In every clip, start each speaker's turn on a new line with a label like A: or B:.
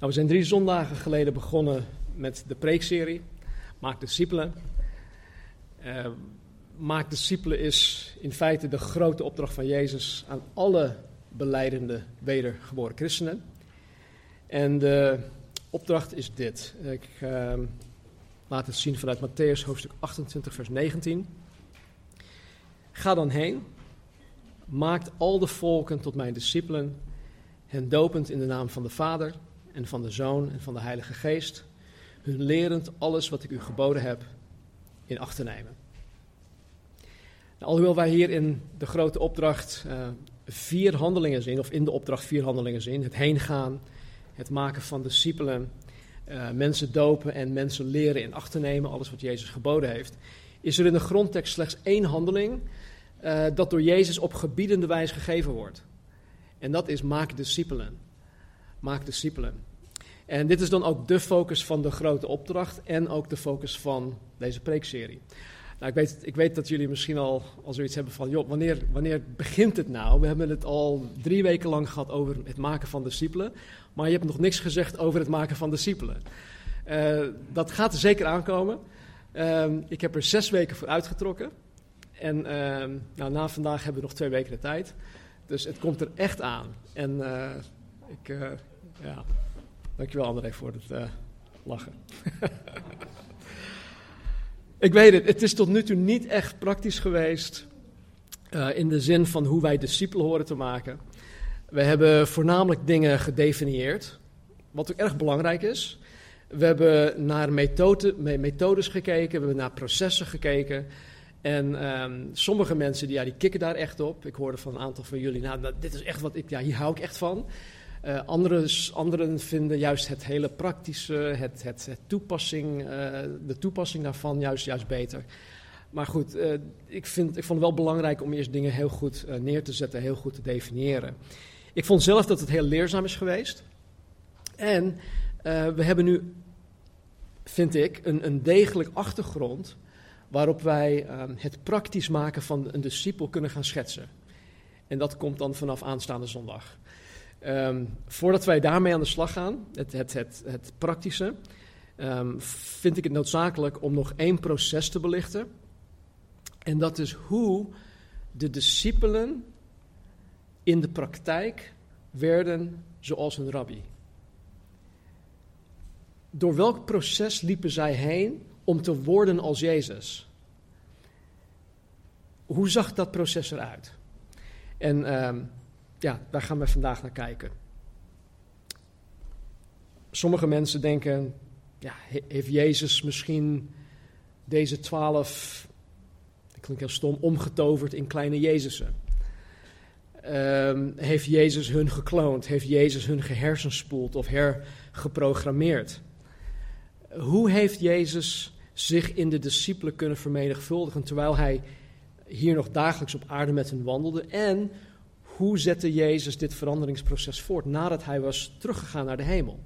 A: Nou, we zijn drie zondagen geleden begonnen met de preekserie Maak discipelen. Uh, Maak discipelen is in feite de grote opdracht van Jezus aan alle beleidende wedergeboren christenen. En de opdracht is dit. Ik uh, laat het zien vanuit Matthäus hoofdstuk 28, vers 19. Ga dan heen, maakt al de volken tot mijn discipelen, hen dopend in de naam van de Vader en van de Zoon en van de Heilige Geest, hun lerend alles wat ik u geboden heb in acht te nemen. Nou, alhoewel wij hier in de grote opdracht uh, vier handelingen zien, of in de opdracht vier handelingen zien, het heen gaan, het maken van discipelen, uh, mensen dopen en mensen leren in acht te nemen, alles wat Jezus geboden heeft, is er in de grondtekst slechts één handeling uh, dat door Jezus op gebiedende wijze gegeven wordt. En dat is maak discipelen. Maak discipelen. En dit is dan ook de focus van de grote opdracht en ook de focus van deze preekserie. Nou, ik, weet, ik weet dat jullie misschien al, al zoiets hebben van, joh, wanneer, wanneer begint het nou? We hebben het al drie weken lang gehad over het maken van discipelen, maar je hebt nog niks gezegd over het maken van discipelen. Uh, dat gaat er zeker aankomen. Uh, ik heb er zes weken voor uitgetrokken. En uh, nou, na vandaag hebben we nog twee weken de tijd. Dus het komt er echt aan. En eh, ik, ja, dankjewel André voor het lachen. Ik weet het, het is tot nu toe niet echt praktisch geweest uh, in de zin van hoe wij discipelen horen te maken. We hebben voornamelijk dingen gedefinieerd, wat ook erg belangrijk is. We hebben naar methode, methodes gekeken, we hebben naar processen gekeken. En um, sommige mensen die, ja, die kikken daar echt op. Ik hoorde van een aantal van jullie, nou, dit is echt wat ik, ja, hier hou ik echt van. Uh, anderen, anderen vinden juist het hele praktische, het, het, toepassing, uh, de toepassing daarvan juist, juist beter. Maar goed, uh, ik, vind, ik vond het wel belangrijk om eerst dingen heel goed neer te zetten, heel goed te definiëren. Ik vond zelf dat het heel leerzaam is geweest. En we hebben nu, vind ik, een, een degelijk achtergrond waarop wij het praktisch maken van een discipel kunnen gaan schetsen. En dat komt dan vanaf aanstaande zondag. Um, voordat wij daarmee aan de slag gaan, het, het, het, praktische, um, vind ik het noodzakelijk om nog één proces te belichten. En dat is hoe de discipelen in de praktijk werden zoals een rabbi. Door welk proces liepen zij heen om te worden als Jezus? Hoe zag dat proces eruit? En um, ja, daar gaan we vandaag naar kijken. Sommige mensen denken, ja, heeft Jezus misschien deze twaalf, dat klinkt heel stom, omgetoverd in kleine Jezusen? Um, heeft Jezus hun gekloond? Heeft Jezus hun gehersenspoeld of hergeprogrammeerd? Hoe heeft Jezus zich in de discipelen kunnen vermenigvuldigen terwijl hij hier nog dagelijks op aarde met hen wandelde? En hoe zette Jezus dit veranderingsproces voort nadat hij was teruggegaan naar de hemel?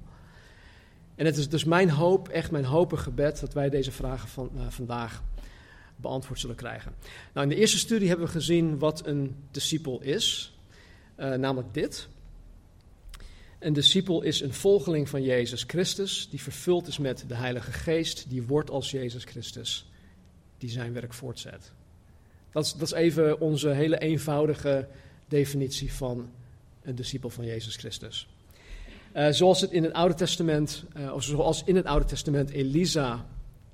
A: En het is dus mijn hoop, echt mijn hoop en gebed, dat wij deze vragen van uh, vandaag beantwoord zullen krijgen. Nou, in de eerste studie hebben we gezien wat een discipel is, uh, namelijk dit. Een discipel is een volgeling van Jezus Christus, die vervuld is met de Heilige Geest, die wordt als Jezus Christus, die zijn werk voortzet. Dat is, dat is even onze hele eenvoudige definitie van een discipel van Jezus Christus. Uh, zoals het in het Oude Testament, uh, of zoals in het Oude Testament Elisa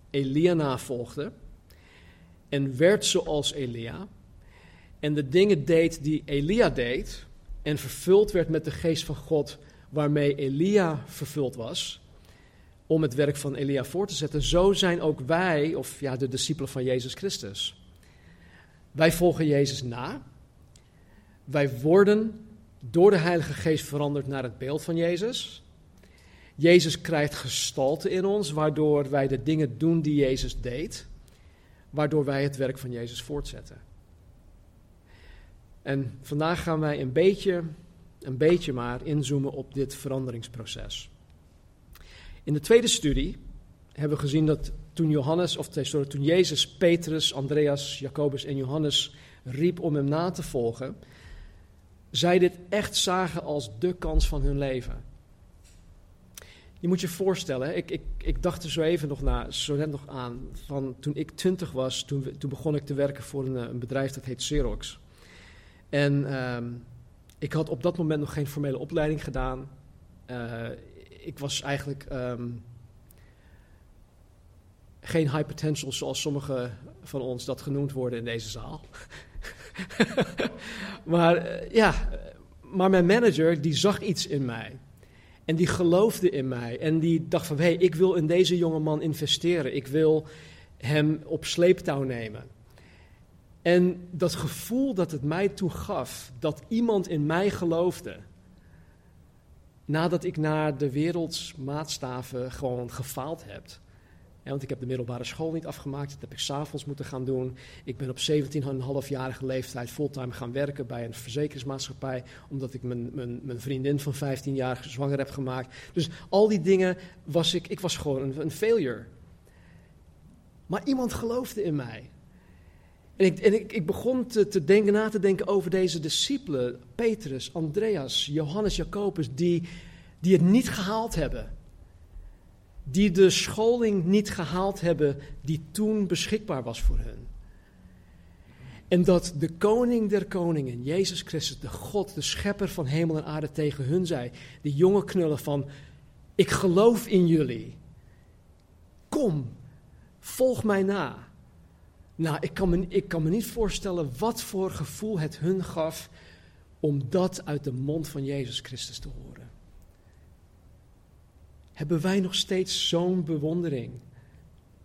A: Elia navolgde en werd zoals Elia en de dingen deed die Elia deed en vervuld werd met de geest van God waarmee Elia vervuld was om het werk van Elia voor te zetten, zo zijn ook wij, of ja, de discipelen van Jezus Christus. Wij volgen Jezus na wij worden door de Heilige Geest veranderd naar het beeld van Jezus. Jezus krijgt gestalte in ons, waardoor wij de dingen doen die Jezus deed, waardoor wij het werk van Jezus voortzetten. En vandaag gaan wij een beetje, een beetje maar inzoomen op dit veranderingsproces. In de tweede studie hebben we gezien dat toen Johannes, of toen Jezus Petrus, Andreas, Jacobus en Johannes riep om hem na te volgen, zij dit echt zagen als de kans van hun leven. Je moet je voorstellen, ik, ik, ik dacht er zo even nog na, zo net nog aan, van toen ik twintig was, toen, toen begon ik te werken voor een, een bedrijf dat heet Xerox. En ehm, ik had op dat moment nog geen formele opleiding gedaan. Uh, ik was eigenlijk ehm, geen high potential zoals sommigen van ons dat genoemd worden in deze zaal. maar uh, ja, maar mijn manager die zag iets in mij. En die geloofde in mij. En die dacht van, hé, hey, ik wil in deze jonge man investeren. Ik wil hem op sleeptouw nemen. En dat gevoel dat het mij toe gaf, dat iemand in mij geloofde, nadat ik naar de wereldsmaatstaven gewoon gefaald heb. Want ik heb de middelbare school niet afgemaakt, dat heb ik s'avonds moeten gaan doen. Ik ben op 17,5-jarige leeftijd fulltime gaan werken bij een verzekeringsmaatschappij, omdat ik mijn, mijn, mijn vriendin van 15 jaar zwanger heb gemaakt. Dus al die dingen was ik, ik was gewoon een, een failure. Maar iemand geloofde in mij. En ik, en ik, ik begon te, te, denken, na te denken over deze discipelen, Petrus, Andreas, Johannes, Jacobus, die, die het niet gehaald hebben. Die de scholing niet gehaald hebben die toen beschikbaar was voor hen. En dat de koning der koningen, Jezus Christus, de God, de schepper van hemel en aarde tegen hun zei, die jonge knullen van, ik geloof in jullie. Kom, volg mij na. Nou, ik kan, me, ik kan me niet voorstellen wat voor gevoel het hun gaf om dat uit de mond van Jezus Christus te horen. Hebben wij nog steeds zo'n bewondering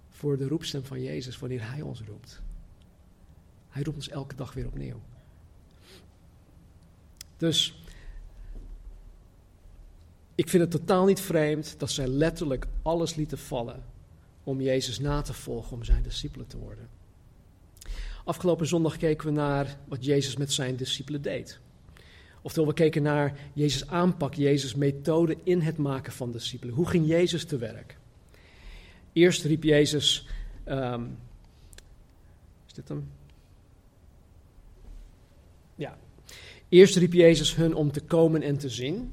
A: voor de roepstem van Jezus wanneer Hij ons roept? Hij roept ons elke dag weer opnieuw. Dus ik vind het totaal niet vreemd dat zij letterlijk alles lieten vallen om Jezus na te volgen, om zijn discipelen te worden. Afgelopen zondag keken we naar wat Jezus met zijn discipelen deed. Oftewel, we keken naar Jezus' aanpak, Jezus' methode in het maken van discipelen. Hoe ging Jezus te werk? Eerst riep Jezus. Um, is dit hem? Ja. Eerst riep Jezus hun om te komen en te zien.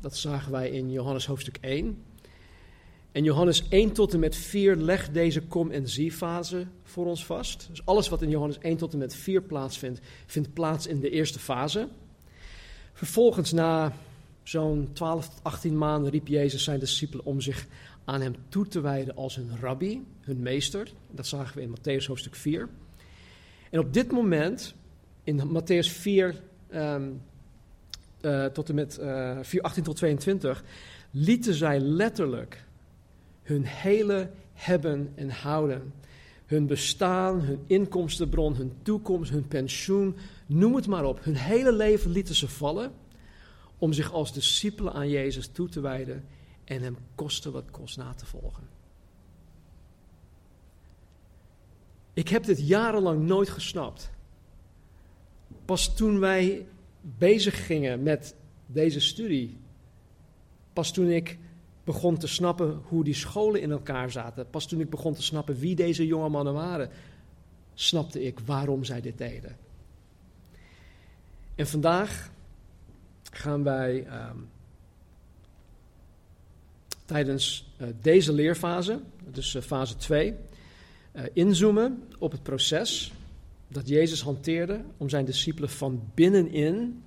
A: Dat zagen wij in Johannes hoofdstuk 1. En Johannes 1 tot en met 4 legt deze kom- en zie-fase voor ons vast. Dus alles wat in Johannes 1 tot en met 4 plaatsvindt, vindt plaats in de eerste fase. Vervolgens, na zo'n 12 tot 18 maanden, riep Jezus zijn discipelen om zich aan hem toe te wijden als hun rabbi, hun meester. Dat zagen we in Matthäus hoofdstuk 4. En op dit moment, in Matthäus 4 um, uh, tot en met uh, 4, 18 tot 22, lieten zij letterlijk hun hele hebben en houden. Hun bestaan, hun inkomstenbron, hun toekomst, hun pensioen, noem het maar op. Hun hele leven lieten ze vallen om zich als discipelen aan Jezus toe te wijden en hem koste wat kost na te volgen. Ik heb dit jarenlang nooit gesnapt. Pas toen wij bezig gingen met deze studie, pas toen ik begon te snappen hoe die scholen in elkaar zaten, pas toen ik begon te snappen wie deze jonge mannen waren, snapte ik waarom zij dit deden. En vandaag gaan wij um, tijdens uh, deze leerfase, dus fase 2, uh, inzoomen op het proces dat Jezus hanteerde om zijn discipelen van binnenin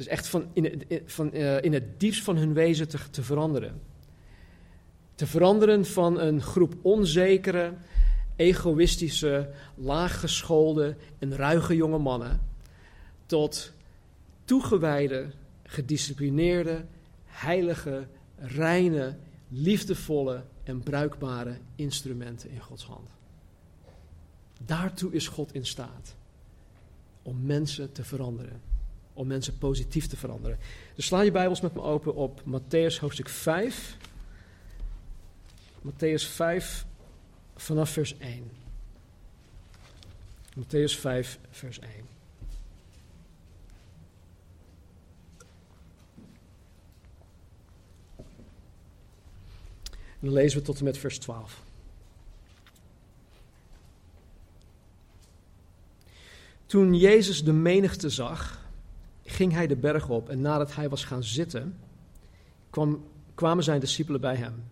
A: dus echt van in, van, uh, in het diepst van hun wezen te, te veranderen. Te veranderen van een groep onzekere, egoïstische, laaggeschoolde en ruige jonge mannen tot toegewijde, gedisciplineerde, heilige, reine, liefdevolle en bruikbare instrumenten in Gods hand. Daartoe is God in staat om mensen te veranderen om mensen positief te veranderen. Dus sla je Bijbels met me open op Matthäus hoofdstuk 5. Matthäus 5 vanaf vers 1. Matthäus 5, vers 1. En dan lezen we tot en met vers 12. Toen Jezus de menigte zag, ging hij de berg op en nadat hij was gaan zitten, kwam, kwamen zijn discipelen bij hem.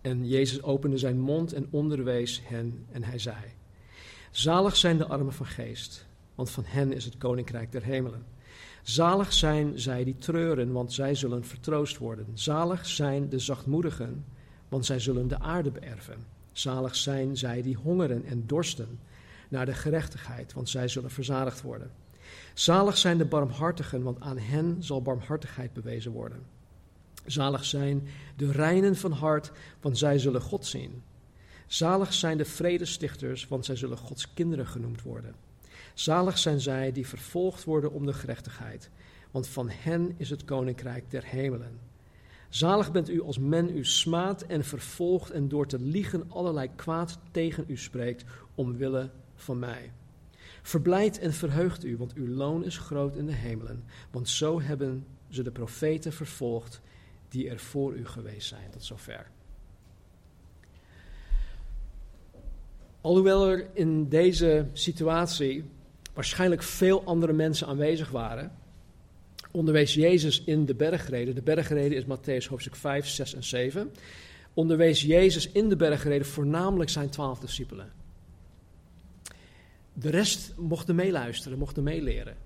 A: En Jezus opende zijn mond en onderwees hen en hij zei: Zalig zijn de armen van geest, want van hen is het koninkrijk der hemelen. Zalig zijn zij die treuren, want zij zullen vertroost worden. Zalig zijn de zachtmoedigen, want zij zullen de aarde beërven. Zalig zijn zij die hongeren en dorsten naar de gerechtigheid, want zij zullen verzadigd worden. Zalig zijn de barmhartigen, want aan hen zal barmhartigheid bewezen worden. Zalig zijn de reinen van hart, want zij zullen God zien. Zalig zijn de vredestichters, want zij zullen Gods kinderen genoemd worden. Zalig zijn zij die vervolgd worden om de gerechtigheid, want van hen is het koninkrijk der hemelen. Zalig bent u als men u smaadt en vervolgt en door te liegen allerlei kwaad tegen u spreekt, omwille van mij. Verblijd en verheugt u, want uw loon is groot in de hemelen, want zo hebben ze de profeten vervolgd die er voor u geweest zijn. Tot zover. Alhoewel er in deze situatie waarschijnlijk veel andere mensen aanwezig waren, onderwees Jezus in de bergreden. De bergreden is Matthäus hoofdstuk 5, 6 en 7. Onderwees Jezus in de bergreden voornamelijk zijn twaalf discipelen. De rest mochten meeluisteren, mochten meeleren.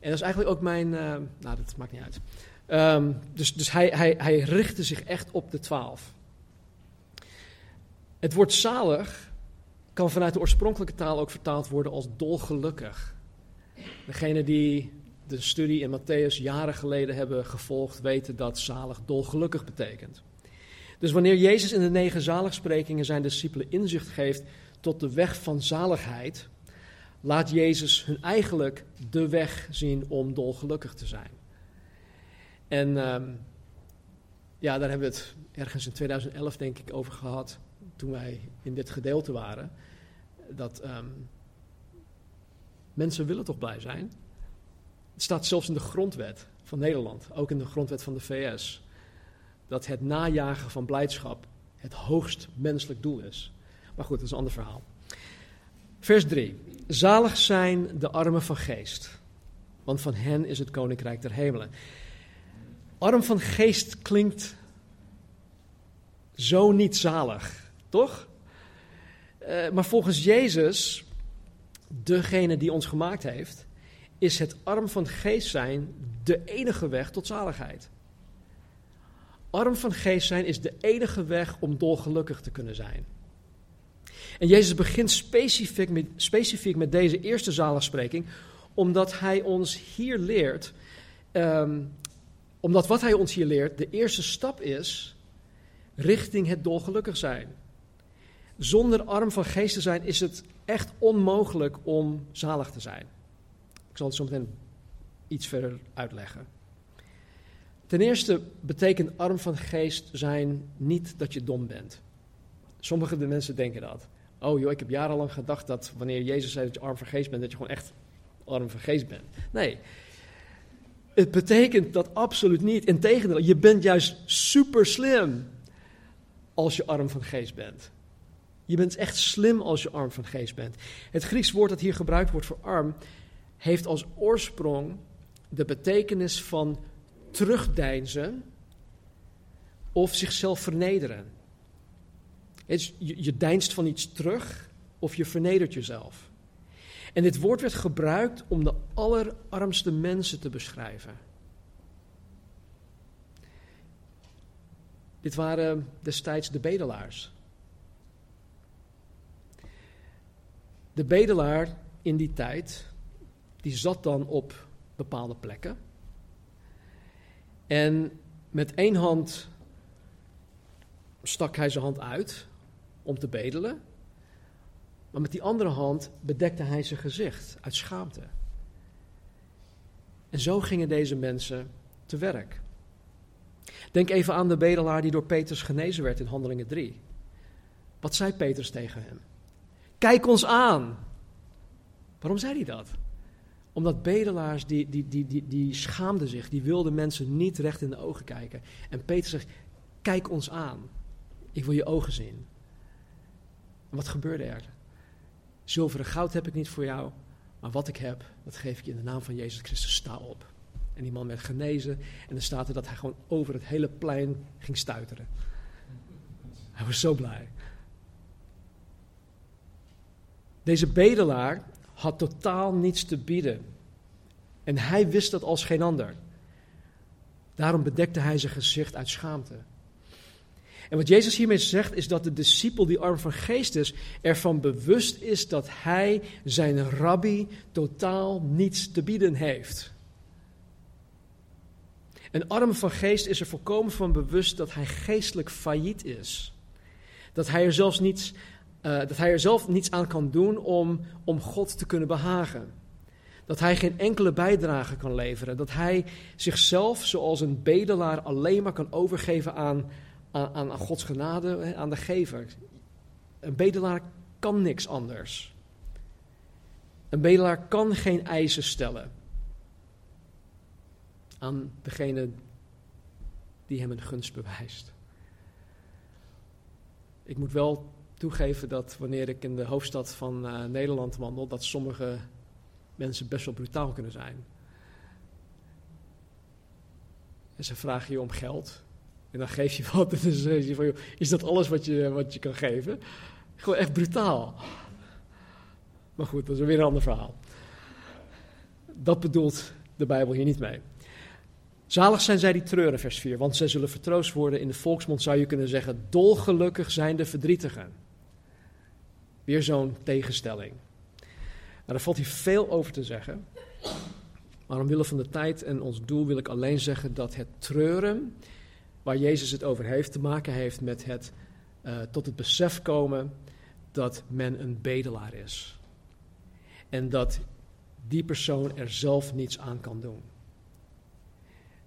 A: En dat is eigenlijk ook mijn. Uh, nou, dat maakt niet uit. Um, dus dus hij, hij, hij richtte zich echt op de twaalf. Het woord zalig kan vanuit de oorspronkelijke taal ook vertaald worden als dolgelukkig. Degene die de studie in Matthäus jaren geleden hebben gevolgd, weten dat zalig dolgelukkig betekent. Dus wanneer Jezus in de negen zaligsprekingen zijn discipelen inzicht geeft tot de weg van zaligheid, laat Jezus hun eigenlijk de weg zien om dolgelukkig te zijn. En um, ja, daar hebben we het ergens in 2011 denk ik over gehad, toen wij in dit gedeelte waren. Dat um, mensen willen toch blij zijn? Het staat zelfs in de grondwet van Nederland, ook in de grondwet van de VS, dat het najagen van blijdschap het hoogst menselijk doel is. Maar goed, dat is een ander verhaal. Vers 3. Zalig zijn de armen van geest, want van hen is het koninkrijk der hemelen. Arm van geest klinkt zo niet zalig, toch? Uh, maar volgens Jezus, degene die ons gemaakt heeft, is het arm van geest zijn de enige weg tot zaligheid. Arm van geest zijn is de enige weg om dolgelukkig te kunnen zijn. En Jezus begint specifiek met, specifiek met deze eerste zaligspreking, omdat hij ons hier leert, um, omdat wat hij ons hier leert de eerste stap is richting het dolgelukkig zijn. Zonder arm van geest te zijn is het echt onmogelijk om zalig te zijn. Ik zal het zo meteen iets verder uitleggen. Ten eerste betekent arm van geest zijn niet dat je dom bent. Sommige de mensen denken dat. Oh joh, ik heb jarenlang gedacht dat wanneer Jezus zei dat je arm van geest bent, dat je gewoon echt arm van geest bent. Nee, het betekent dat absoluut niet. Integendeel, je bent juist super slim als je arm van geest bent. Je bent echt slim als je arm van geest bent. Het Grieks woord dat hier gebruikt wordt voor arm heeft als oorsprong de betekenis van terugdeinzen of zichzelf vernederen. Je, je deinst van iets terug of je vernedert jezelf. En dit woord werd gebruikt om de allerarmste mensen te beschrijven. Dit waren destijds de bedelaars. De bedelaar in die tijd, die zat dan op bepaalde plekken. En met één hand stak hij zijn hand uit om te bedelen. Maar met die andere hand bedekte hij zijn gezicht uit schaamte. En zo gingen deze mensen te werk. Denk even aan de bedelaar die door Petrus genezen werd in Handelingen 3. Wat zei Petrus tegen hem? Kijk ons aan. Waarom zei hij dat? Omdat bedelaars, die, die, die, die, die schaamden zich, die wilden mensen niet recht in de ogen kijken. En Petrus zegt, kijk ons aan. Ik wil je ogen zien. Wat gebeurde er? Zilver en goud heb ik niet voor jou, maar wat ik heb, dat geef ik je in de naam van Jezus Christus. Sta op. En die man werd genezen en dan staat er dat hij gewoon over het hele plein ging stuiteren. Hij was zo blij. Deze bedelaar had totaal niets te bieden. En hij wist dat als geen ander. Daarom bedekte hij zijn gezicht uit schaamte. En wat Jezus hiermee zegt is dat de discipel die arm van geest is, ervan bewust is dat hij zijn rabbi totaal niets te bieden heeft. Een arm van geest is er volkomen van bewust dat hij geestelijk failliet is. Dat hij er, zelfs niets, uh, dat hij er zelf niets aan kan doen om, om God te kunnen behagen. Dat hij geen enkele bijdrage kan leveren. Dat hij zichzelf zoals een bedelaar alleen maar kan overgeven aan, aan, aan Gods genade, aan de gever. Een bedelaar kan niks anders. Een bedelaar kan geen eisen stellen aan degene die hem een gunst bewijst. Ik moet wel toegeven dat wanneer ik in de hoofdstad van uh, Nederland wandel, dat sommige mensen best wel brutaal kunnen zijn. En ze vragen je om geld. En dan geef je wat. En dan van, joh, is dat alles wat je, wat je kan geven? Gewoon echt brutaal. Maar goed, dat is weer een ander verhaal. Dat bedoelt de Bijbel hier niet mee. Zalig zijn zij die treuren, vers 4, want zij zullen vertroost worden. In de volksmond zou je kunnen zeggen, dolgelukkig zijn de verdrietigen. Weer zo'n tegenstelling. Nou, daar valt hier veel over te zeggen. Maar omwille van de tijd en ons doel wil ik alleen zeggen dat het treuren, waar Jezus het over heeft, te maken heeft met het uh, tot het besef komen dat men een bedelaar is. En dat die persoon er zelf niets aan kan doen.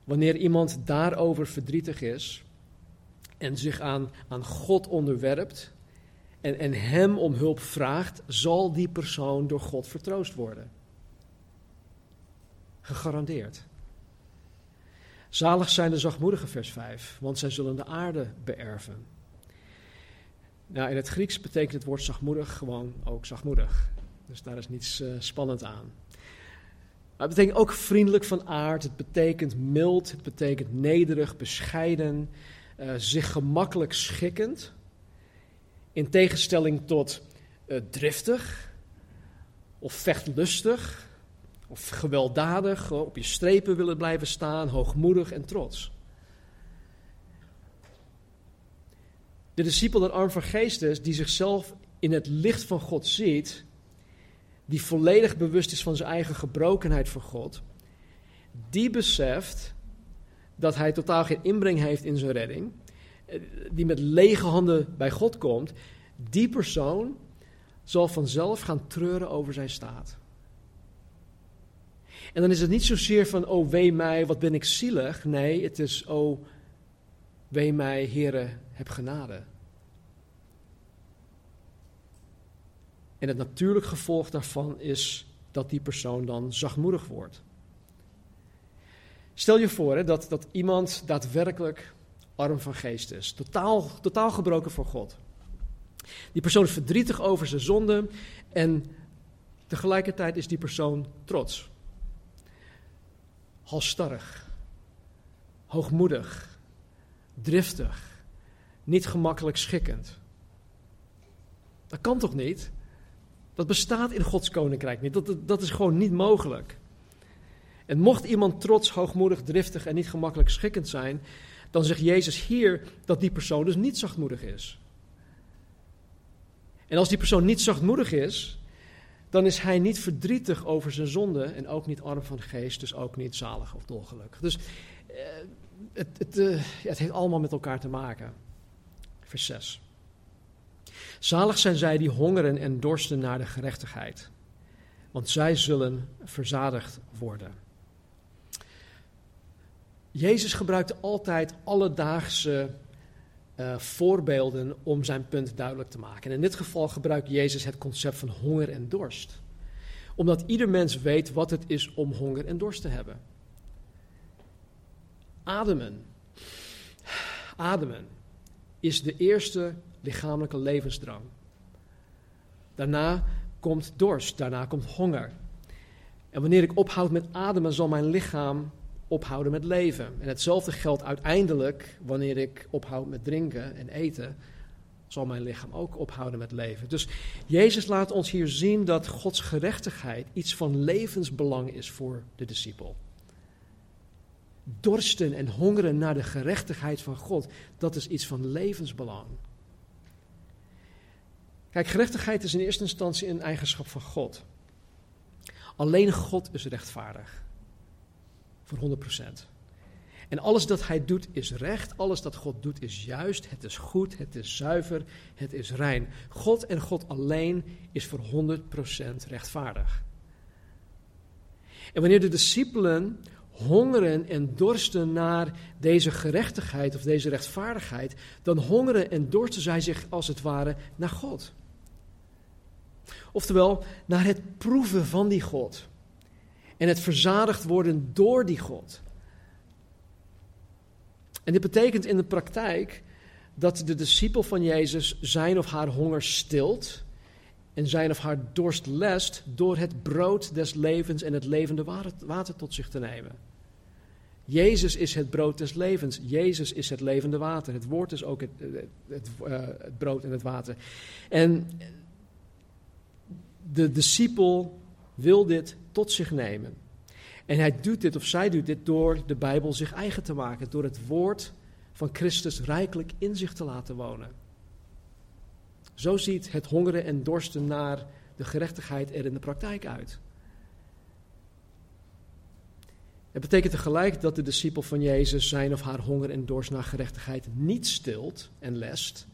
A: Wanneer iemand daarover verdrietig is en zich aan, aan God onderwerpt en, en Hem om hulp vraagt, zal die persoon door God vertroost worden. Gegarandeerd. Zalig zijn de zachtmoedigen, vers 5, want zij zullen de aarde beërven. Nou, in het Grieks betekent het woord zachtmoedig gewoon ook zachtmoedig. Dus daar is niets uh, spannend aan. Maar het betekent ook vriendelijk van aard, het betekent mild, het betekent nederig, bescheiden, uh, zich gemakkelijk schikkend. In tegenstelling tot uh, driftig of vechtlustig of gewelddadig, op je strepen willen blijven staan, hoogmoedig en trots. De discipel dat arm van geest is, die zichzelf in het licht van God ziet, die volledig bewust is van zijn eigen gebrokenheid voor God, die beseft dat hij totaal geen inbreng heeft in zijn redding, eh, die met lege handen bij God komt, die persoon zal vanzelf gaan treuren over zijn staat. En dan is het niet zozeer van, oh wee mij, wat ben ik zielig. Nee, het is, oh wee mij, Heere, heb genade. En het natuurlijk gevolg daarvan is dat die persoon dan zachtmoedig wordt. Stel je voor hè, dat, dat iemand daadwerkelijk arm van geest is, totaal, totaal gebroken voor God. Die persoon is verdrietig over zijn zonde en tegelijkertijd is die persoon trots. Halstarrig, hoogmoedig, driftig, niet gemakkelijk schikkend. Dat kan toch niet? Dat bestaat in Gods koninkrijk niet. Dat, dat, dat, is gewoon niet mogelijk. En mocht iemand trots, hoogmoedig, driftig en niet gemakkelijk schikkend zijn, dan zegt Jezus hier dat die persoon dus niet zachtmoedig is. En als die persoon niet zachtmoedig is, dan is hij niet verdrietig over zijn zonde en ook niet arm van geest, dus ook niet zalig of dolgelukkig. Dus eh, het, het, ja, het heeft allemaal met elkaar te maken. Vers 6. Zalig zijn zij die hongeren en dorsten naar de gerechtigheid, want zij zullen verzadigd worden. Jezus gebruikte altijd alledaagse uh, voorbeelden om zijn punt duidelijk te maken. En in dit geval gebruikt Jezus het concept van honger en dorst. Omdat ieder mens weet wat het is om honger en dorst te hebben. Ademen. Ademen is de eerste lichamelijke levensdrang. Daarna komt dorst, daarna komt honger. En wanneer ik ophoud met ademen, zal mijn lichaam ophouden met leven. En hetzelfde geldt uiteindelijk wanneer ik ophoud met drinken en eten, zal mijn lichaam ook ophouden met leven. Dus Jezus laat ons hier zien dat Gods gerechtigheid iets van levensbelang is voor de discipel. Dorsten en hongeren naar de gerechtigheid van God, dat is iets van levensbelang. Kijk, gerechtigheid is in eerste instantie een eigenschap van God. Alleen God is rechtvaardig. Voor 100%. En alles dat hij doet is recht, alles dat God doet is juist, het is goed, het is zuiver, het is rein. God en God alleen is voor 100% rechtvaardig. En wanneer de discipelen hongeren en dorsten naar deze gerechtigheid of deze rechtvaardigheid, dan hongeren en dorsten zij zich als het ware naar God. Oftewel, naar het proeven van die God. En het verzadigd worden door die God. En dit betekent in de praktijk dat de discipel van Jezus zijn of haar honger stilt en zijn of haar dorst lest door het brood des levens en het levende water tot zich te nemen. Jezus is het brood des levens. Jezus is het levende water. Het woord is ook het, het, het, het brood en het water. En de discipel wil dit tot zich nemen. En hij doet dit, of zij doet dit, door de Bijbel zich eigen te maken. Door het woord van Christus rijkelijk in zich te laten wonen. Zo ziet het hongeren en dorsten naar de gerechtigheid er in de praktijk uit. Het betekent tegelijk dat de discipel van Jezus zijn of haar honger en dorst naar gerechtigheid niet stilt en lest,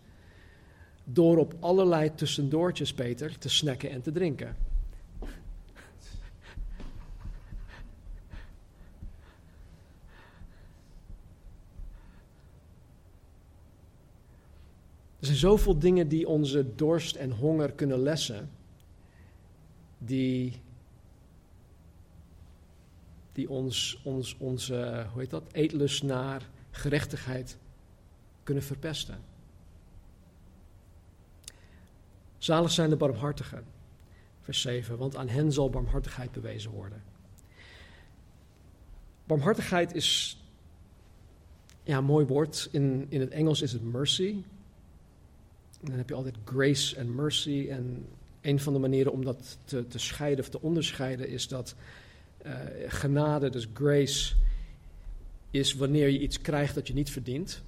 A: door op allerlei tussendoortjes, Peter, te snacken en te drinken. Er zijn zoveel dingen die onze dorst en honger kunnen lessen, die, die ons, ons onze, hoe heet dat, eetlust naar gerechtigheid kunnen verpesten. Zalig zijn de barmhartigen, vers 7, want aan hen zal barmhartigheid bewezen worden. Barmhartigheid is ja, een mooi woord. In, in het Engels is het mercy. Dan heb je altijd grace en mercy. En een van de manieren om dat te, te scheiden of te onderscheiden is dat uh, genade, dus grace, is wanneer je iets krijgt dat je niet verdient.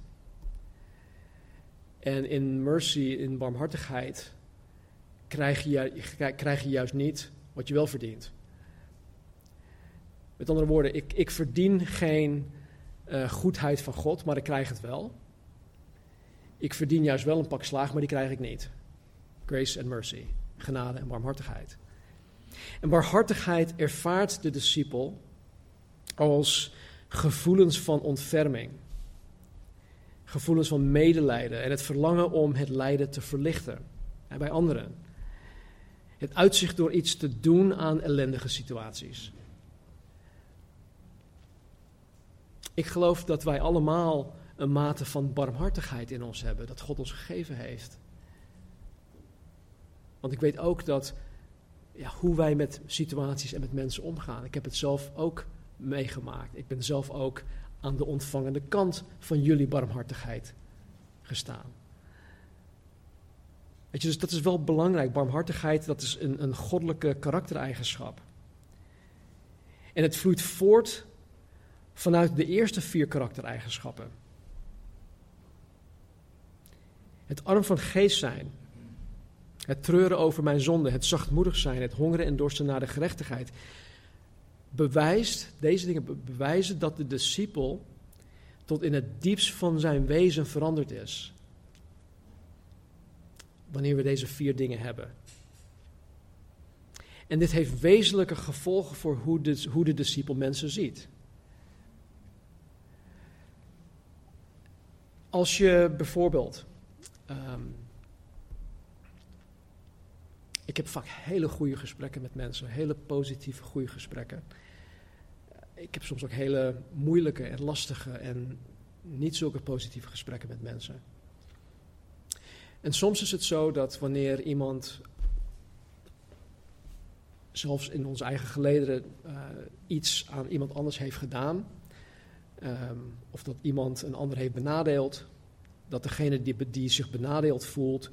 A: En in mercy, in barmhartigheid, krijg je, krijg je juist niet wat je wel verdient. Met andere woorden, ik, ik verdien geen uh, goedheid van God, maar ik krijg het wel. Ik verdien juist wel een pak slaag, maar die krijg ik niet. Grace and mercy, genade en barmhartigheid. En barmhartigheid ervaart de discipel als gevoelens van ontferming. Gevoelens van medelijden en het verlangen om het lijden te verlichten bij anderen. Het uitzicht door iets te doen aan ellendige situaties. Ik geloof dat wij allemaal een mate van barmhartigheid in ons hebben, dat God ons gegeven heeft. Want ik weet ook dat ja, hoe wij met situaties en met mensen omgaan. Ik heb het zelf ook meegemaakt. Ik ben zelf ook aan de ontvangende kant van jullie barmhartigheid gestaan. Weet je, dus dat is wel belangrijk. Barmhartigheid, dat is een, een goddelijke karaktereigenschap. En het vloeit voort vanuit de eerste vier karaktereigenschappen. Het arm van geest zijn. Het treuren over mijn zonde. Het zachtmoedig zijn. Het hongeren en dorsten naar de gerechtigheid. Bewijst, deze dingen bewijzen dat de discipel tot in het diepst van zijn wezen veranderd is. Wanneer we deze vier dingen hebben. En dit heeft wezenlijke gevolgen voor hoe de, hoe de discipel mensen ziet. Als je bijvoorbeeld. Ehm, ik heb vaak hele goede gesprekken met mensen, hele positieve, goede gesprekken. Ik heb soms ook hele moeilijke en lastige en niet zulke positieve gesprekken met mensen. En soms is het zo dat wanneer iemand, zelfs in onze eigen gelederen, eh, iets aan iemand anders heeft gedaan, ehm, of dat iemand een ander heeft benadeeld, dat degene die, zich benadeeld voelt,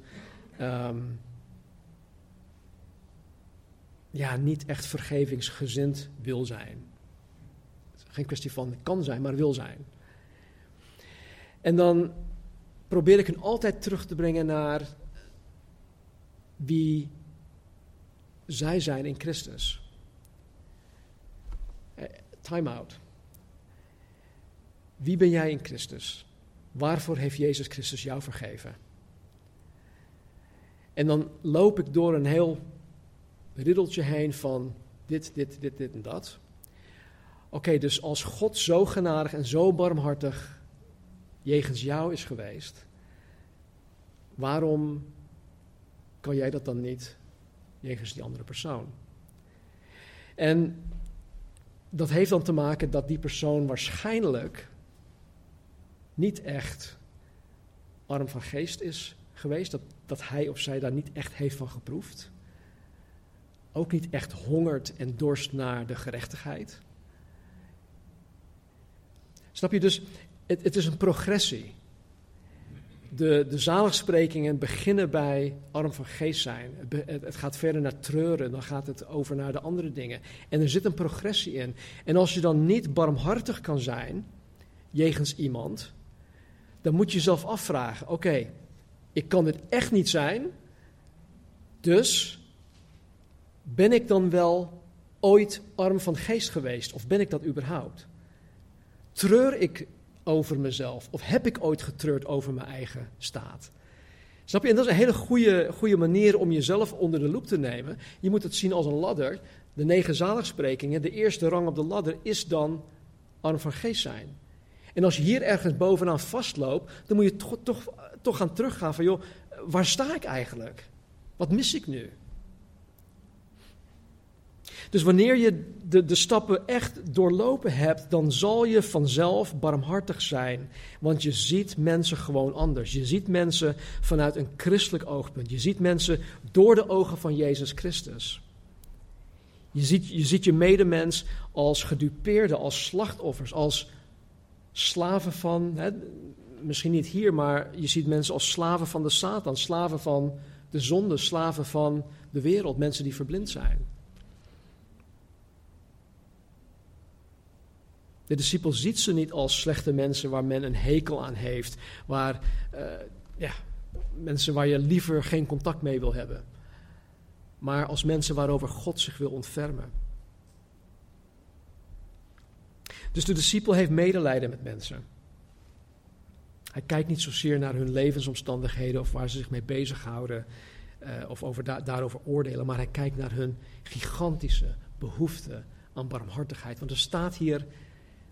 A: ehm, ja, niet echt vergevingsgezind wil zijn. Geen kwestie van kan zijn, maar wil zijn. En dan probeer ik hen altijd terug te brengen naar wie zij zijn in Christus. Eh, Time out. Wie ben jij in Christus? Waarvoor heeft Jezus Christus jou vergeven? En dan loop ik door een heel riddeltje heen van dit, dit, dit, dit en dat. Oké, dus als God zo genadig en zo barmhartig jegens jou is geweest, waarom kan jij dat dan niet jegens die andere persoon? En dat heeft dan te maken dat die persoon waarschijnlijk niet echt arm van geest is geweest, dat, dat hij of zij daar niet echt heeft van geproefd. Ook niet echt hongert en dorst naar de gerechtigheid. Snap je dus? Het, het is een progressie. De, de zaligsprekingen beginnen bij arm van geest zijn. Het, het, het, gaat verder naar treuren, dan gaat het over naar de andere dingen. En er zit een progressie in. En als je dan niet barmhartig kan zijn jegens iemand, dan moet je jezelf afvragen: oké, ik kan dit echt niet zijn, dus ben ik dan wel ooit arm van geest geweest? Of ben ik dat überhaupt? Treur ik over mezelf? Of heb ik ooit getreurd over mijn eigen staat? Snap je? En dat is een hele goede, goede manier om jezelf onder de loep te nemen. Je moet het zien als een ladder. De negen zaligsprekingen, de eerste rang op de ladder is dan arm van geest zijn. En als je hier ergens bovenaan vastloopt, dan moet je toch, toch, toch gaan teruggaan van, joh, waar sta ik eigenlijk? Wat mis ik nu? Dus wanneer je de, de stappen echt doorlopen hebt, dan zal je vanzelf barmhartig zijn. Want je ziet mensen gewoon anders. Je ziet mensen vanuit een christelijk oogpunt. Je ziet mensen door de ogen van Jezus Christus. Je ziet je, ziet je medemens als gedupeerde, als slachtoffers, als slaven van, hè, misschien niet hier, maar je ziet mensen als slaven van de Satan, slaven van de zonde, slaven van de wereld, mensen die verblind zijn. De discipel ziet ze niet als slechte mensen waar men een hekel aan heeft, waar, uh, ja, mensen waar je liever geen contact mee wil hebben, maar als mensen waarover God zich wil ontfermen. Dus de discipel heeft medelijden met mensen. Hij kijkt niet zozeer naar hun levensomstandigheden of waar ze zich mee bezighouden uh, of over da daarover oordelen, maar hij kijkt naar hun gigantische behoefte aan barmhartigheid. Want er staat hier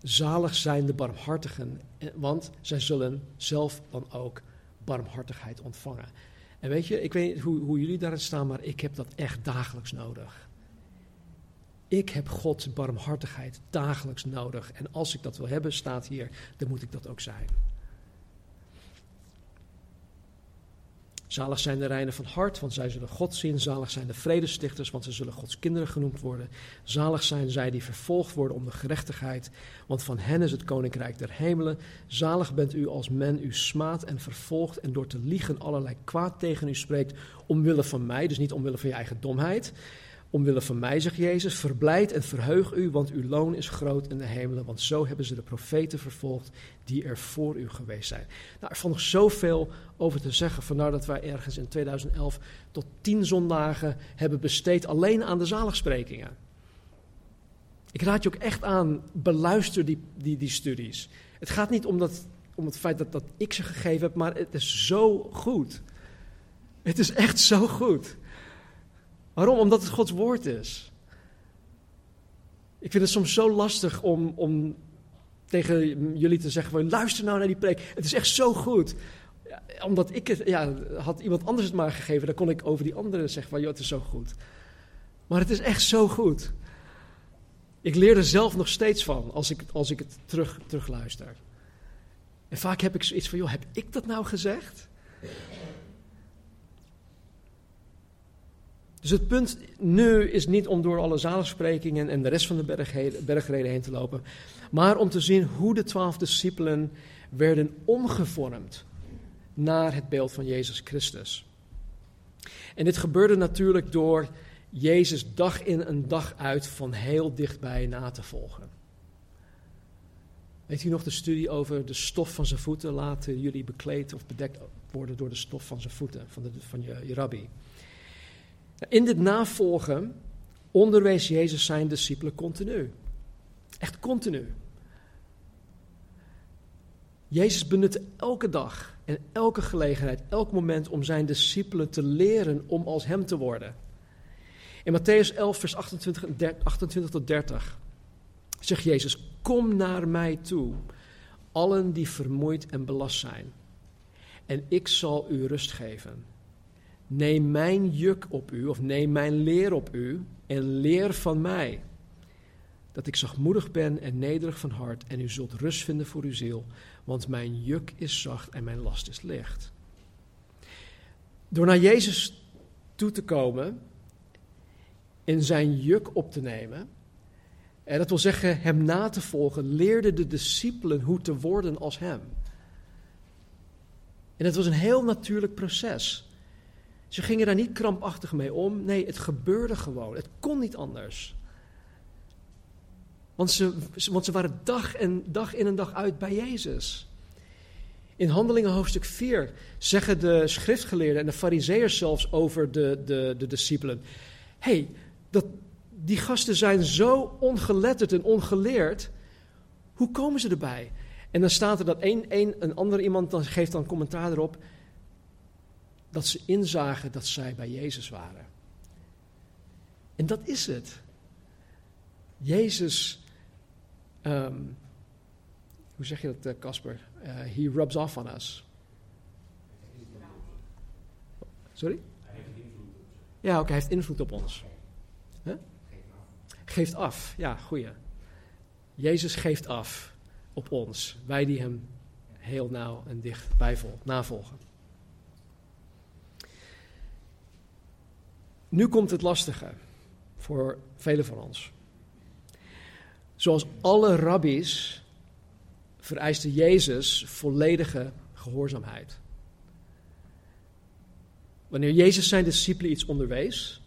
A: Zalig zijn de barmhartigen, want zij zullen zelf dan ook barmhartigheid ontvangen. En weet je, ik weet niet hoe, hoe jullie daarin staan, maar ik heb dat echt dagelijks nodig. Ik heb Gods barmhartigheid dagelijks nodig. En als ik dat wil hebben, staat hier, dan moet ik dat ook zijn. Zalig zijn de reinen van hart, want zij zullen God zien. Zalig zijn de vredestichters, want ze zullen Gods kinderen genoemd worden. Zalig zijn zij die vervolgd worden om de gerechtigheid, want van hen is het koninkrijk der hemelen. Zalig bent u als men u smaadt en vervolgt en door te liegen allerlei kwaad tegen u spreekt, omwille van mij, dus niet omwille van je eigen domheid. Omwille van mij, zegt Jezus, verblijd en verheug u, want uw loon is groot in de hemelen. Want zo hebben ze de profeten vervolgd die er voor u geweest zijn. Nou, er valt nog zoveel over te zeggen. Vandaar dat wij ergens in 2011 tot tien zondagen hebben besteed alleen aan de zaligsprekingen. Ik raad je ook echt aan, beluister die, die, die studies. Het gaat niet om, dat, om het feit dat, dat ik ze gegeven heb, maar het is zo goed. Het is echt zo goed. Waarom? Omdat het Gods woord is. Ik vind het soms zo lastig om, om tegen jullie te zeggen luister nou naar die preek. Het is echt zo goed. Ja, omdat ik het, ja, had iemand anders het maar gegeven, dan kon ik over die andere zeggen van joh, het is zo goed. Maar het is echt zo goed. Ik leer er zelf nog steeds van als ik, als ik het terug, terugluister. En vaak heb ik zoiets van, joh, heb ik dat nou gezegd? Dus het punt nu is niet om door alle zaligsprekingen en de rest van de bergreden heen te lopen, maar om te zien hoe de twaalf discipelen werden omgevormd naar het beeld van Jezus Christus. En dit gebeurde natuurlijk door Jezus dag in en dag uit van heel dichtbij na te volgen. Weet u nog de studie over de stof van zijn voeten laten jullie bekleed of bedekt worden door de stof van zijn voeten, van, de, van je, je rabbi? In dit navolgen onderwees Jezus zijn discipelen continu. Echt continu. Jezus benutte elke dag en elke gelegenheid, elk moment om zijn discipelen te leren om als hem te worden. In Matthäus 11, vers 28, 28 tot 30 zegt Jezus: Kom naar mij toe, allen die vermoeid en belast zijn, en ik zal u rust geven. Neem mijn juk op u, of neem mijn leer op u, en leer van mij. Dat ik zachtmoedig ben en nederig van hart, en u zult rust vinden voor uw ziel, want mijn juk is zacht en mijn last is licht. Door naar Jezus toe te komen en zijn juk op te nemen, en dat wil zeggen hem na te volgen, leerden de discipelen hoe te worden als hem. En het was een heel natuurlijk proces. Ze gingen daar niet krampachtig mee om. Nee, het gebeurde gewoon. Het kon niet anders. Want ze, want ze waren dag, en, dag in en dag uit bij Jezus. In Handelingen hoofdstuk 4 zeggen de schriftgeleerden en de fariseërs zelfs over de, de, de discipelen: hey, dat, die gasten zijn zo ongeletterd en ongeleerd. Hoe komen ze erbij? En dan staat er dat een, een, een ander iemand dan geeft dan commentaar erop dat ze inzagen dat zij bij Jezus waren. En dat is het. Jezus, ehm, hoe zeg je dat, Casper? Uh, he rubs off on us. Sorry? Ja, oké, hij heeft invloed op ons. Geeft af, ja, goeie. Jezus geeft af op ons, wij die hem heel nauw en dicht bijvol, navolgen. Nu komt het lastige voor velen van ons. Zoals alle rabbies vereiste Jezus volledige gehoorzaamheid. Wanneer Jezus zijn discipelen iets onderwees,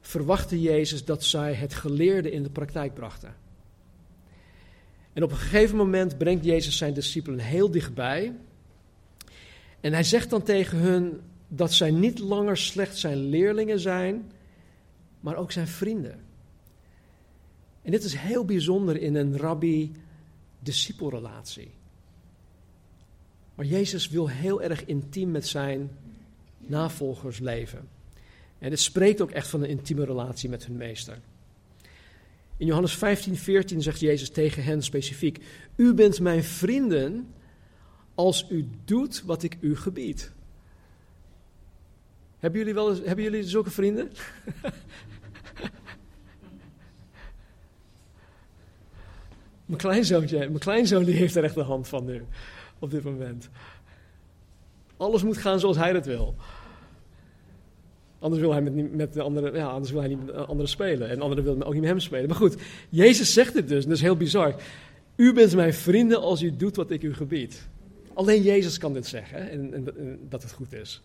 A: verwachtte Jezus dat zij het geleerde in de praktijk brachten. En op een gegeven moment brengt Jezus zijn discipelen heel dichtbij. En hij zegt dan tegen hun: dat zij niet langer slechts zijn leerlingen zijn, maar ook zijn vrienden. En dit is heel bijzonder in een rabbi-discipelrelatie. Maar Jezus wil heel erg intiem met zijn navolgers leven. En het spreekt ook echt van een intieme relatie met hun meester. In Johannes 15, 14 zegt Jezus tegen hen specifiek: U bent mijn vrienden als u doet wat ik u gebied. Hebben jullie, wel hebben jullie zulke vrienden? mijn kleinzoontje, mijn kleinzoon die heeft er echt de hand van nu, op dit moment. Alles moet gaan zoals hij het wil. Anders wil hij met, met de ja, anders wil hij niet met de anderen spelen. En anderen willen ook niet met hem spelen. Maar goed, Jezus zegt dit dus, en dat is heel bizar. U bent mijn vrienden als u doet wat ik u gebied. Alleen Jezus kan dit zeggen en, en dat het goed is.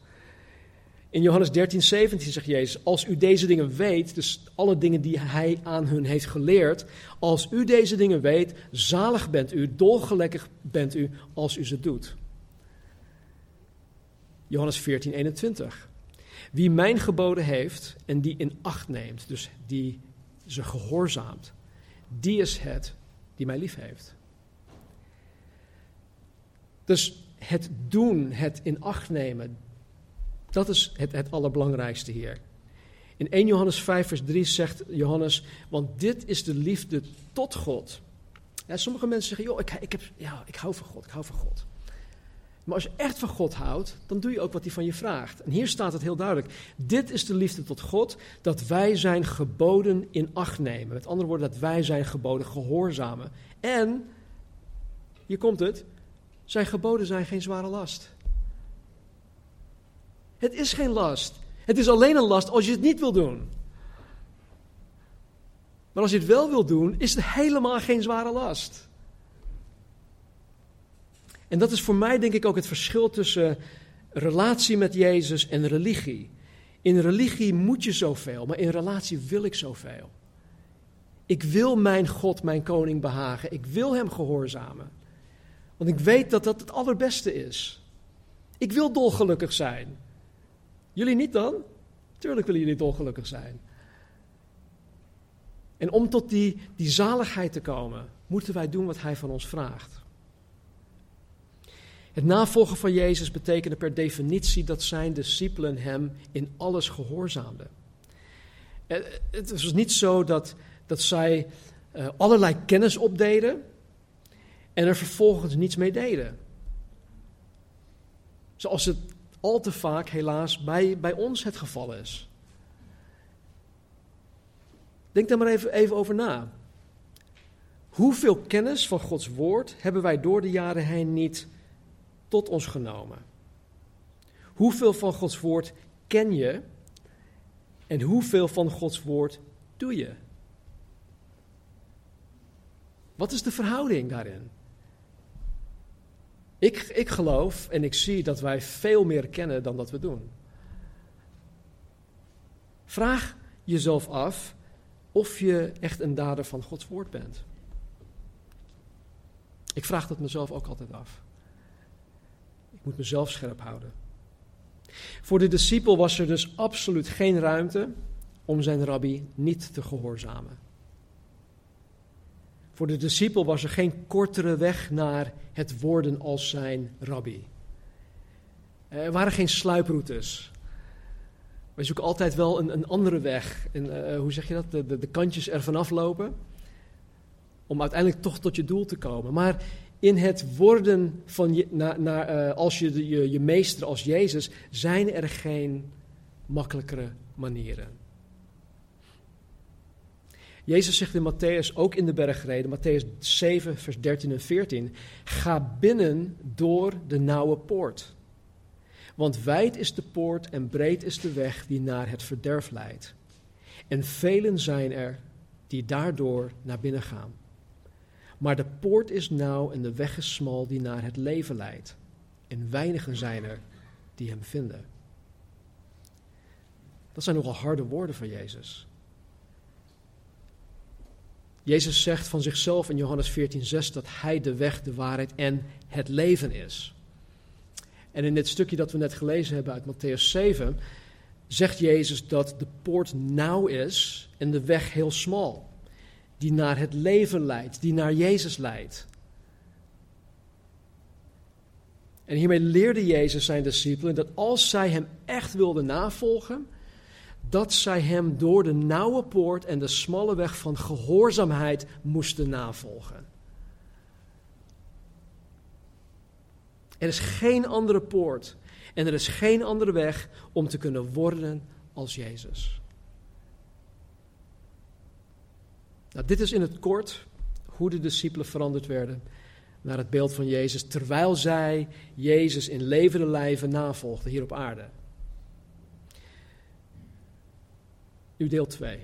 A: In Johannes 13, 17 zegt Jezus, als u deze dingen weet, dus alle dingen die hij aan hun heeft geleerd, als u deze dingen weet, zalig bent u, dolgelukkig bent u als u ze doet. Johannes 14, 21. Wie mijn geboden heeft en die in acht neemt, dus die ze gehoorzaamt, die is het die mij lief heeft. Dus het doen, het in acht nemen, dat is het, het allerbelangrijkste hier. In 1 Johannes 5, vers 3 zegt Johannes: Want dit is de liefde tot God. Ja, sommige mensen zeggen, joh, ik, ik, heb, ja, ik hou van God, ik hou van God. Maar als je echt van God houdt, dan doe je ook wat hij van je vraagt. En hier staat het heel duidelijk. Dit is de liefde tot God, dat wij zijn geboden in acht nemen. Met andere woorden, dat wij zijn geboden gehoorzamen. En, hier komt het, zijn geboden zijn geen zware last. Het is geen last. Het is alleen een last als je het niet wil doen. Maar als je het wel wil doen, is het helemaal geen zware last. En dat is voor mij denk ik ook het verschil tussen relatie met Jezus en religie. In religie moet je zoveel, maar in relatie wil ik zoveel. Ik wil mijn God, mijn koning behagen. Ik wil hem gehoorzamen. Want ik weet dat dat het allerbeste is. Ik wil dolgelukkig zijn. Jullie niet dan? Tuurlijk willen jullie dolgelukkig zijn. En om tot die, die zaligheid te komen, moeten wij doen wat Hij van ons vraagt. Het navolgen van Jezus betekende per definitie dat zijn discipelen Hem in alles gehoorzaamden. Eh, het was niet zo dat, dat zij uh, allerlei kennis opdeden en er vervolgens niets mee deden. Zoals het al te vaak helaas bij, bij ons het geval is. Denk daar maar even, even over na. Hoeveel kennis van Gods woord hebben wij door de jaren heen niet tot ons genomen? Hoeveel van Gods woord ken je en hoeveel van Gods woord doe je? Wat is de verhouding daarin? Ik, ik geloof en ik zie dat wij veel meer kennen dan dat we doen. Vraag jezelf af of je echt een dader van Gods woord bent. Ik vraag dat mezelf ook altijd af. Ik moet mezelf scherp houden. Voor de discipel was er dus absoluut geen ruimte om zijn rabbi niet te gehoorzamen. Voor de discipel was er geen kortere weg naar het worden als zijn rabbi. Er waren geen sluiproutes. Wij zoeken altijd wel een, een andere weg. En, uh, hoe zeg je dat? De, de, de kantjes er vanaf lopen. Om uiteindelijk toch tot je doel te komen. Maar in het worden van je, na, na, uh, als je, je, je meester als Jezus, zijn er geen makkelijkere manieren. Jezus zegt in Matthäus, ook in de bergreden, Matthäus 7, vers 13 en 14, ga binnen door de nauwe poort. Want wijd is de poort en breed is de weg die naar het verderf leidt. En velen zijn er die daardoor naar binnen gaan. Maar de poort is nauw en de weg is smal die naar het leven leidt. En weinigen zijn er die hem vinden. Dat zijn nogal harde woorden van Jezus. Jezus zegt van zichzelf in Johannes 14:6 dat hij de weg, de waarheid en het leven is. En in dit stukje dat we net gelezen hebben uit Matthäus 7 zegt Jezus dat de poort nauw is en de weg heel smal, die naar het leven leidt, die naar Jezus leidt. En hiermee leerde Jezus zijn discipelen dat als zij hem echt wilden navolgen, dat zij hem door de nauwe poort en de smalle weg van gehoorzaamheid moesten navolgen. Er is geen andere poort en er is geen andere weg om te kunnen worden als Jezus. Nou, dit is in het kort hoe de discipelen veranderd werden naar het beeld van Jezus, terwijl zij Jezus in levende lijven navolgden hier op aarde. Nu deel 2.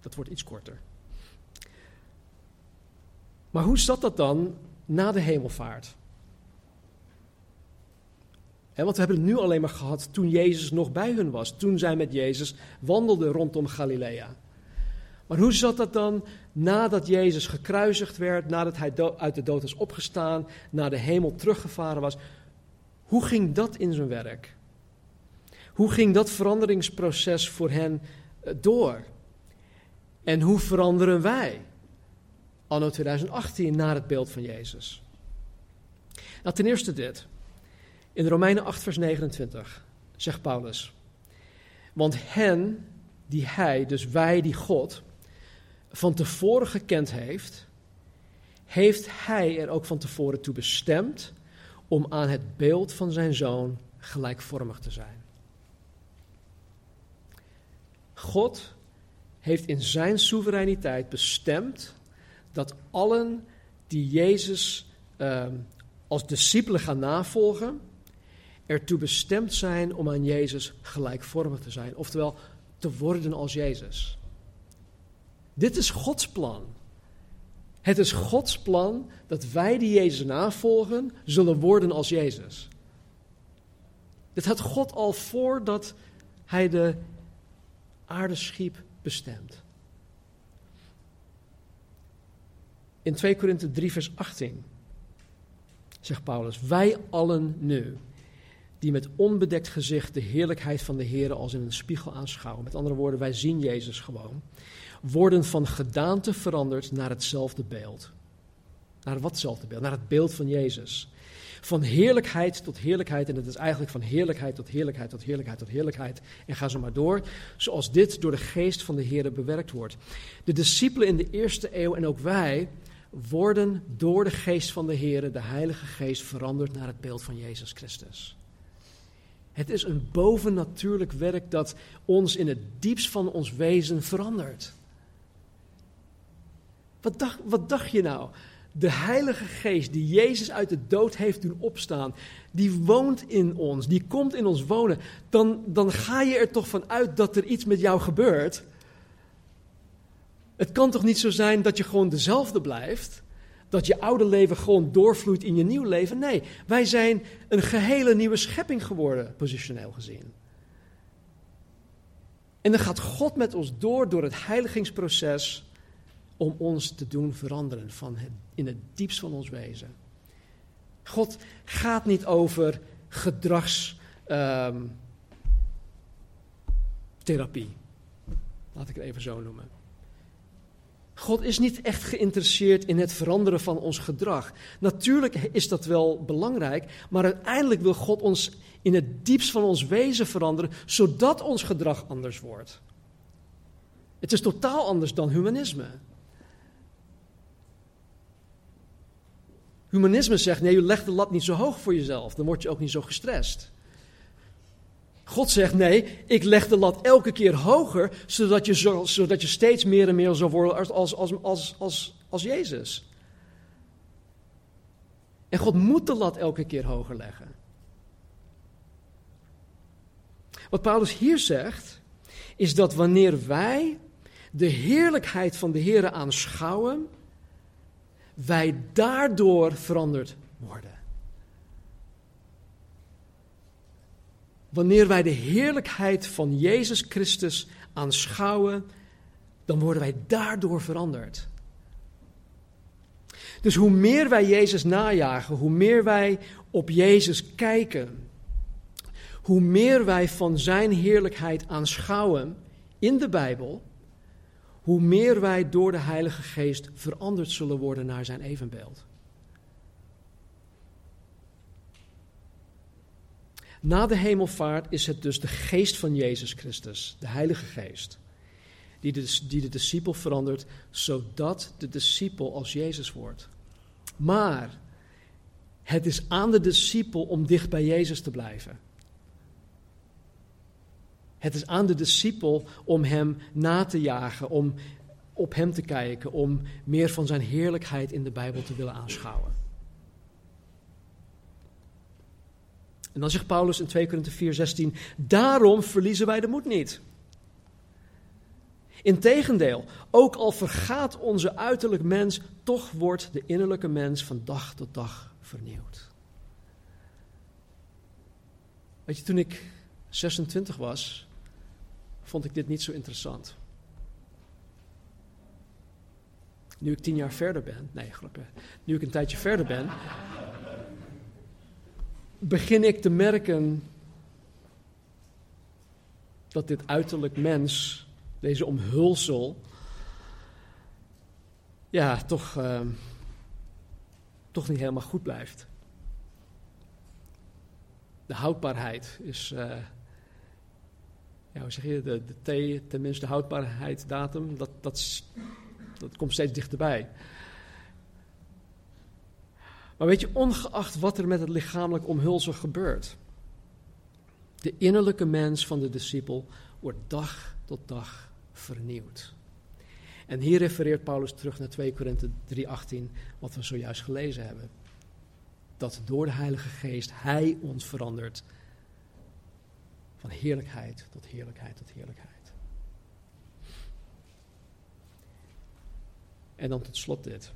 A: Dat wordt iets korter. Maar hoe zat dat dan na de hemelvaart? want we hebben het nu alleen maar gehad toen Jezus nog bij hun was. Toen zij met Jezus wandelden rondom Galilea. Maar hoe zat dat dan nadat Jezus gekruisigd werd, nadat hij uit de dood was opgestaan, naar de hemel teruggevaren was? Hoe ging dat in zijn werk? Hoe ging dat veranderingsproces voor hen door? En hoe veranderen wij anno 2018 naar het beeld van Jezus? Nou, ten eerste dit. In Romeinen 8, vers 29 zegt Paulus: Want hen die hij, dus wij die God, van tevoren gekend heeft, heeft Hij er ook van tevoren toe bestemd om aan het beeld van zijn zoon gelijkvormig te zijn. God heeft in zijn soevereiniteit bestemd dat allen die Jezus uh, als discipelen gaan navolgen, ertoe bestemd zijn om aan Jezus gelijkvormig te zijn, oftewel te worden als Jezus. Dit is Gods plan. Het is Gods plan dat wij die Jezus navolgen, zullen worden als Jezus. Dit had God al voordat hij de aarde schiep bestemd. In 2 Korinthe 3 vers 18 zegt Paulus, wij allen nu, die met onbedekt gezicht de heerlijkheid van de Heer als in een spiegel aanschouwen. Met andere woorden, wij zien Jezus gewoon. Worden van gedaante veranderd naar hetzelfde beeld. Naar watzelfde beeld? Naar het beeld van Jezus. Van heerlijkheid tot heerlijkheid. En het is eigenlijk van heerlijkheid tot heerlijkheid tot heerlijkheid tot heerlijkheid. En ga zo maar door. Zoals dit door de geest van de Heer bewerkt wordt. De discipelen in de eerste eeuw en ook wij worden door de geest van de Heer, de Heilige Geest, veranderd naar het beeld van Jezus Christus. Het is een bovennatuurlijk werk dat ons in het diepst van ons wezen verandert. Wat dacht, wat dacht je nou? De Heilige Geest die Jezus uit de dood heeft doen opstaan, die woont in ons, die komt in ons wonen. Dan, dan ga je er toch van uit dat er iets met jou gebeurt. Het kan toch niet zo zijn dat je gewoon dezelfde blijft? Dat je oude leven gewoon doorvloeit in je nieuw leven? Nee, wij zijn een gehele nieuwe schepping geworden, positioneel gezien. En dan gaat God met ons door door het heiligingsproces om ons te doen veranderen van in het diepst van ons wezen. God gaat niet over gedragstherapie. Laat ik het even zo noemen. God is niet echt geïnteresseerd in het veranderen van ons gedrag. Natuurlijk is dat wel belangrijk, maar uiteindelijk wil God ons in het diepst van ons wezen veranderen, zodat ons gedrag anders wordt. Het is totaal anders dan humanisme. Humanisme zegt: nee, je legt de lat niet zo hoog voor jezelf, dan word je ook niet zo gestrest. God zegt: nee, ik leg de lat elke keer hoger, zodat je, zo, zodat je steeds meer en meer zal worden als, als, als, als, als, Jezus. En God moet de lat elke keer hoger leggen. Wat Paulus hier zegt, is dat wanneer wij de heerlijkheid van de Heer aanschouwen, wij daardoor veranderd worden. Wanneer wij de heerlijkheid van Jezus Christus aanschouwen, dan worden wij daardoor veranderd. Dus hoe meer wij Jezus najagen, hoe meer wij op Jezus kijken, hoe meer wij van Zijn heerlijkheid aanschouwen in de Bijbel, hoe meer wij door de Heilige Geest veranderd zullen worden naar Zijn evenbeeld. Na de hemelvaart is het dus de geest van Jezus Christus, de Heilige Geest, die de, die de discipel verandert, zodat de discipel als Jezus wordt. Maar het is aan de discipel om dicht bij Jezus te blijven. Het is aan de discipel om hem na te jagen, om op hem te kijken, om meer van zijn heerlijkheid in de Bijbel te willen aanschouwen. En dan zegt Paulus in 2 Korinthe 4:16: Daarom verliezen wij de moed niet. Integendeel, ook al vergaat onze uiterlijk mens, toch wordt de innerlijke mens van dag tot dag vernieuwd. Weet je, toen ik 26 was, vond ik dit niet zo interessant. Nu ik tien jaar verder ben, nee, grapje, nu ik een tijdje verder ben, begin ik te merken dat dit uiterlijk mens, deze omhulsel, ja, toch, uh, toch niet helemaal goed blijft. De houdbaarheid is, uh, ja, hoe zeg je, de, de T, tenminste de houdbaarheidsdatum, dat, dat, dat komt steeds dichterbij. Maar weet je, ongeacht wat er met het lichamelijk omhulsel gebeurt, de innerlijke mens van de discipel wordt dag tot dag vernieuwd. En hier refereert Paulus terug naar 2 Korinthe 3:18, wat we zojuist gelezen hebben. Dat door de Heilige Geest Hij ons verandert van heerlijkheid tot heerlijkheid tot heerlijkheid. En dan tot slot dit.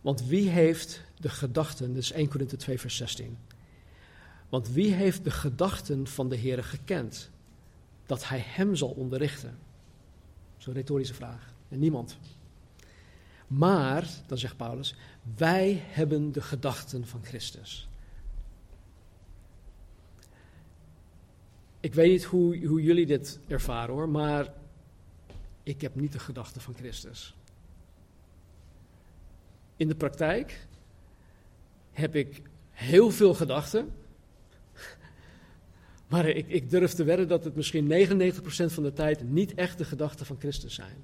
A: Want wie heeft de gedachten, dus 1 Korinthe 2 vers 16. Want wie heeft de gedachten van de Heer gekend, dat hij hem zal onderrichten? Zo'n retorische vraag. En niemand. Maar, dan zegt Paulus, wij hebben de gedachten van Christus. Ik weet niet hoe, hoe jullie dit ervaren hoor, maar ik heb niet de gedachten van Christus. In de praktijk heb ik heel veel gedachten, maar ik, ik durf te wedden dat het misschien 99% van de tijd niet echt de gedachten van Christus zijn.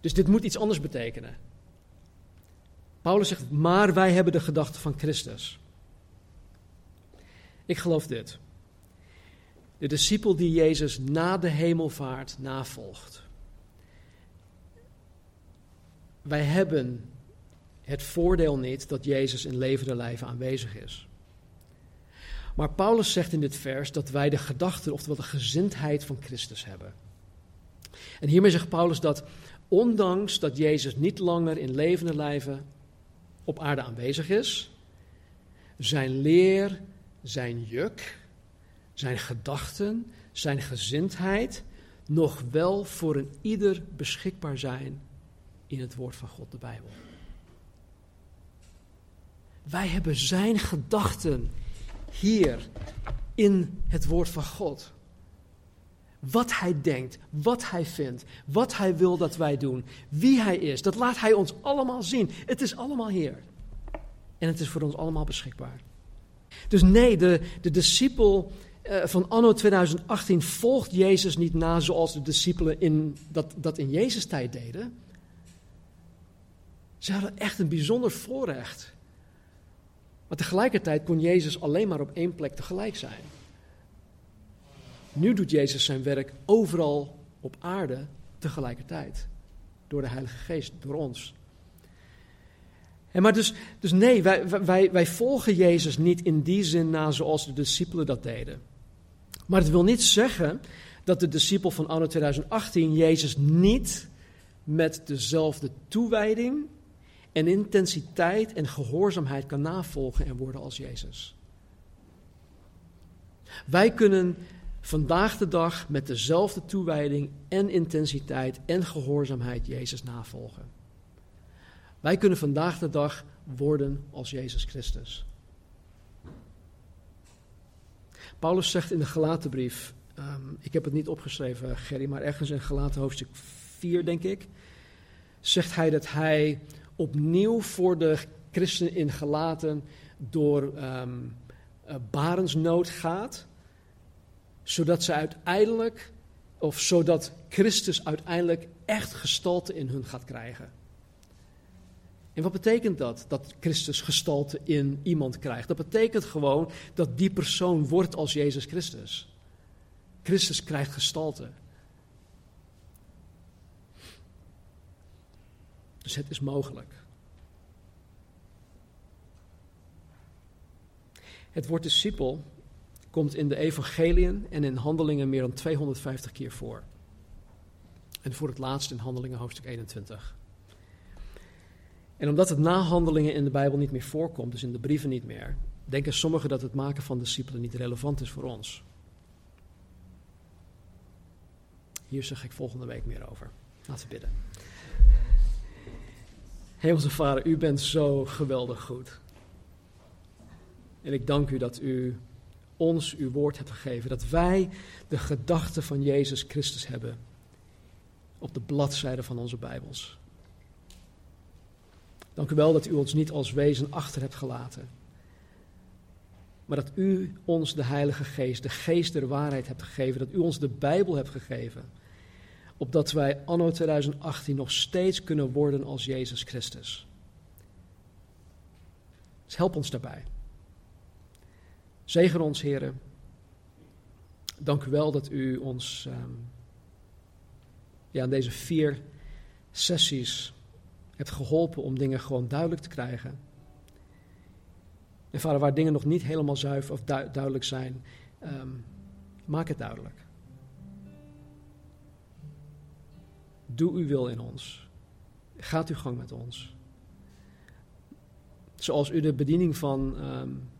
A: Dus dit moet iets anders betekenen. Paulus zegt, maar wij hebben de gedachten van Christus. Ik geloof dit. De discipel die Jezus na de hemelvaart navolgt. Wij hebben het voordeel niet dat Jezus in levende lijven aanwezig is. Maar Paulus zegt in dit vers dat wij de gedachten, oftewel de gezindheid van Christus hebben. En hiermee zegt Paulus dat ondanks dat Jezus niet langer in levende lijven op aarde aanwezig is, zijn leer, zijn juk, zijn gedachten, zijn gezindheid nog wel voor een ieder beschikbaar zijn in het woord van God, de Bijbel. Wij hebben zijn gedachten hier in het woord van God. Wat hij denkt, wat hij vindt, wat hij wil dat wij doen, wie hij is, dat laat hij ons allemaal zien. Het is allemaal hier. En het is voor ons allemaal beschikbaar. Dus nee, de, de discipel van anno 2018 volgt Jezus niet na zoals de discipelen in, dat, dat in Jezus tijd deden. Ze hadden echt een bijzonder voorrecht. Maar tegelijkertijd kon Jezus alleen maar op één plek tegelijk zijn. Nu doet Jezus zijn werk overal op aarde tegelijkertijd. Door de Heilige Geest, door ons. En maar dus, dus nee, wij, wij, wij volgen Jezus niet in die zin na zoals de discipelen dat deden. Maar het wil niet zeggen dat de discipel van anno 2018 Jezus niet met dezelfde toewijding en intensiteit en gehoorzaamheid kan navolgen en worden als Jezus. Wij kunnen vandaag de dag met dezelfde toewijding en intensiteit en gehoorzaamheid Jezus navolgen. Wij kunnen vandaag de dag worden als Jezus Christus. Paulus zegt in de Galatenbrief, um, ik heb het niet opgeschreven, Gerry, maar ergens in Galaten hoofdstuk 4, denk ik, zegt hij dat hij opnieuw voor de christenen in Galaten door um, uh, barensnood gaat, zodat ze uiteindelijk, of zodat Christus uiteindelijk echt gestalte in hun gaat krijgen. En wat betekent dat, dat Christus gestalte in iemand krijgt? Dat betekent gewoon dat die persoon wordt als Jezus Christus. Christus krijgt gestalte. Dus het is mogelijk. Het woord discipel komt in de evangeliën en in handelingen meer dan 250 keer voor. En voor het laatst in handelingen hoofdstuk 21. En omdat het na handelingen in de Bijbel niet meer voorkomt, dus in de brieven niet meer, denken sommigen dat het maken van discipelen niet relevant is voor ons. Hier zeg ik volgende week meer over. Laten we bidden. Hemelse Vader, u bent zo geweldig goed. En ik dank u dat u ons uw woord hebt gegeven. Dat wij de gedachten van Jezus Christus hebben op de bladzijde van onze Bijbels. Dank u wel dat u ons niet als wezen achter hebt gelaten. Maar dat u ons de Heilige Geest, de Geest der waarheid hebt gegeven. Dat u ons de Bijbel hebt gegeven. opdat wij anno 2018 nog steeds kunnen worden als Jezus Christus. Dus help ons daarbij. Zegen ons, heren. Dank u wel dat u ons um, ja, in deze vier sessies hebt geholpen om dingen gewoon duidelijk te krijgen. En vader, waar dingen nog niet helemaal zuiver of duidelijk zijn, um, maak het duidelijk. Doe uw wil in ons. Gaat uw gang met ons. Zoals u de bediening van um,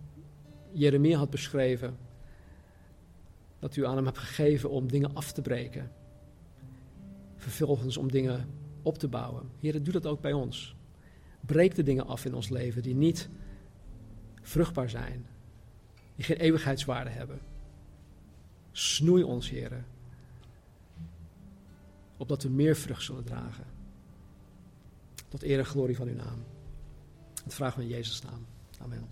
A: Jeremia had beschreven. Dat u aan hem hebt gegeven om dingen af te breken. Vervolgens om dingen op te bouwen. Heer, doe dat ook bij ons. Breek de dingen af in ons leven die niet vruchtbaar zijn. Die geen eeuwigheidswaarde hebben. Snoei ons, Heer. Opdat we meer vrucht zullen dragen. Tot eer en glorie van uw naam. Dat vragen we in Jezus' naam. Amen.